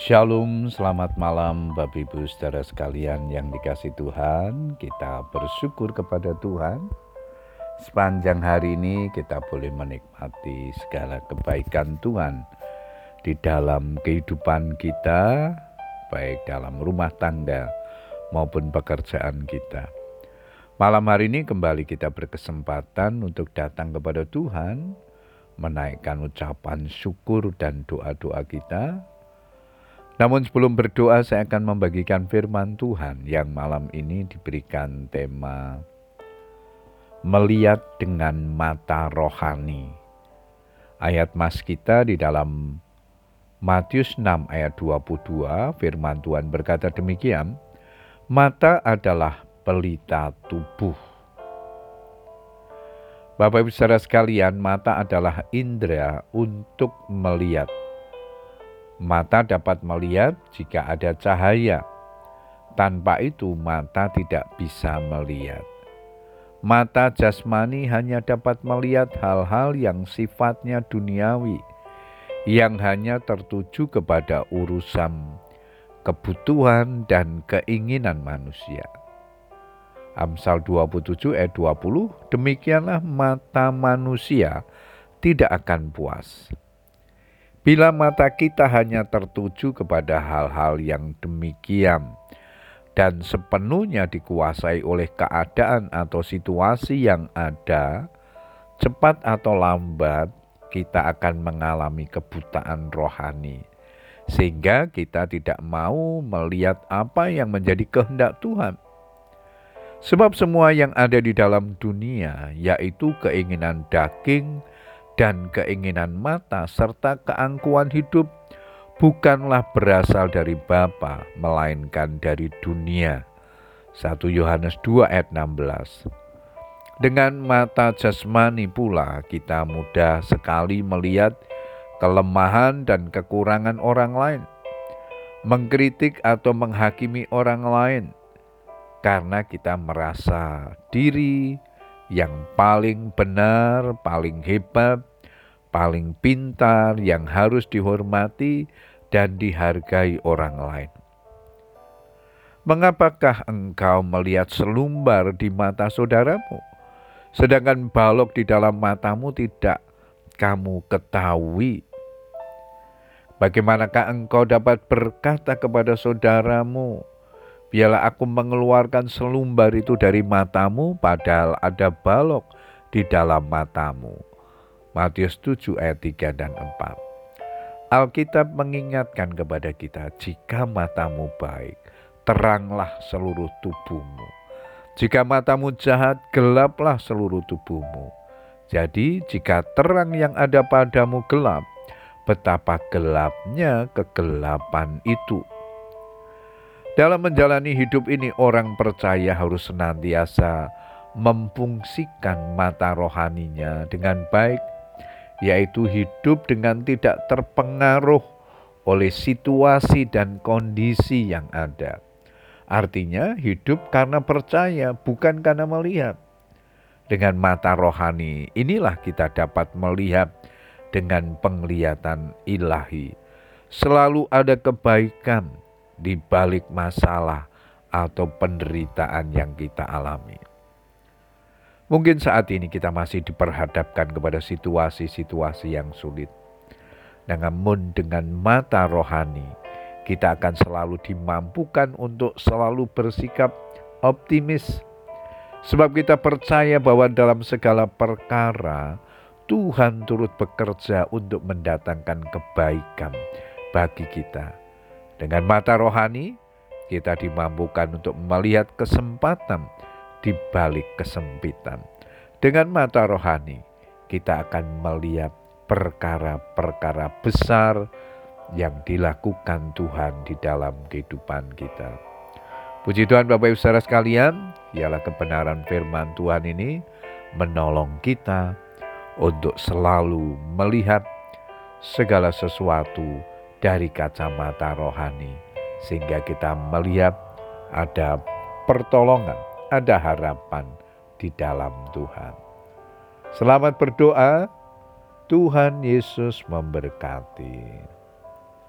Shalom, selamat malam Bapak Ibu saudara sekalian yang dikasih Tuhan. Kita bersyukur kepada Tuhan. Sepanjang hari ini kita boleh menikmati segala kebaikan Tuhan di dalam kehidupan kita, baik dalam rumah tangga maupun pekerjaan kita. Malam hari ini kembali kita berkesempatan untuk datang kepada Tuhan, menaikkan ucapan syukur dan doa-doa kita namun sebelum berdoa saya akan membagikan firman Tuhan yang malam ini diberikan tema Melihat dengan mata rohani. Ayat mas kita di dalam Matius 6 ayat 22 firman Tuhan berkata demikian, Mata adalah pelita tubuh. Bapak Ibu saudara sekalian, mata adalah indera untuk melihat Mata dapat melihat jika ada cahaya. Tanpa itu, mata tidak bisa melihat. Mata jasmani hanya dapat melihat hal-hal yang sifatnya duniawi, yang hanya tertuju kepada urusan kebutuhan dan keinginan manusia. Amsal 27 ayat 20, demikianlah mata manusia tidak akan puas Bila mata kita hanya tertuju kepada hal-hal yang demikian dan sepenuhnya dikuasai oleh keadaan atau situasi yang ada, cepat atau lambat kita akan mengalami kebutaan rohani, sehingga kita tidak mau melihat apa yang menjadi kehendak Tuhan. Sebab semua yang ada di dalam dunia, yaitu keinginan daging, dan keinginan mata serta keangkuhan hidup bukanlah berasal dari Bapa melainkan dari dunia. 1 Yohanes 2 ayat 16. Dengan mata jasmani pula kita mudah sekali melihat kelemahan dan kekurangan orang lain, mengkritik atau menghakimi orang lain, karena kita merasa diri yang paling benar, paling hebat, paling pintar, yang harus dihormati dan dihargai orang lain. Mengapakah engkau melihat selumbar di mata saudaramu, sedangkan balok di dalam matamu tidak kamu ketahui? Bagaimanakah engkau dapat berkata kepada saudaramu, Biarlah aku mengeluarkan selumbar itu dari matamu, padahal ada balok di dalam matamu. Matius 7 ayat 3 dan 4. Alkitab mengingatkan kepada kita, jika matamu baik, teranglah seluruh tubuhmu. Jika matamu jahat, gelaplah seluruh tubuhmu. Jadi, jika terang yang ada padamu gelap, betapa gelapnya kegelapan itu. Dalam menjalani hidup ini, orang percaya harus senantiasa memfungsikan mata rohaninya dengan baik yaitu hidup dengan tidak terpengaruh oleh situasi dan kondisi yang ada. Artinya, hidup karena percaya, bukan karena melihat. Dengan mata rohani, inilah kita dapat melihat dengan penglihatan ilahi. Selalu ada kebaikan di balik masalah atau penderitaan yang kita alami. Mungkin saat ini kita masih diperhadapkan kepada situasi-situasi yang sulit. Namun dengan mata rohani, kita akan selalu dimampukan untuk selalu bersikap optimis. Sebab kita percaya bahwa dalam segala perkara, Tuhan turut bekerja untuk mendatangkan kebaikan bagi kita. Dengan mata rohani, kita dimampukan untuk melihat kesempatan di balik kesempitan. Dengan mata rohani, kita akan melihat perkara-perkara besar yang dilakukan Tuhan di dalam kehidupan kita. Puji Tuhan Bapak Ibu Saudara sekalian, ialah kebenaran firman Tuhan ini menolong kita untuk selalu melihat segala sesuatu dari kacamata rohani sehingga kita melihat ada pertolongan ada harapan di dalam Tuhan. Selamat berdoa, Tuhan Yesus memberkati.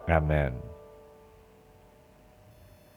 Amin.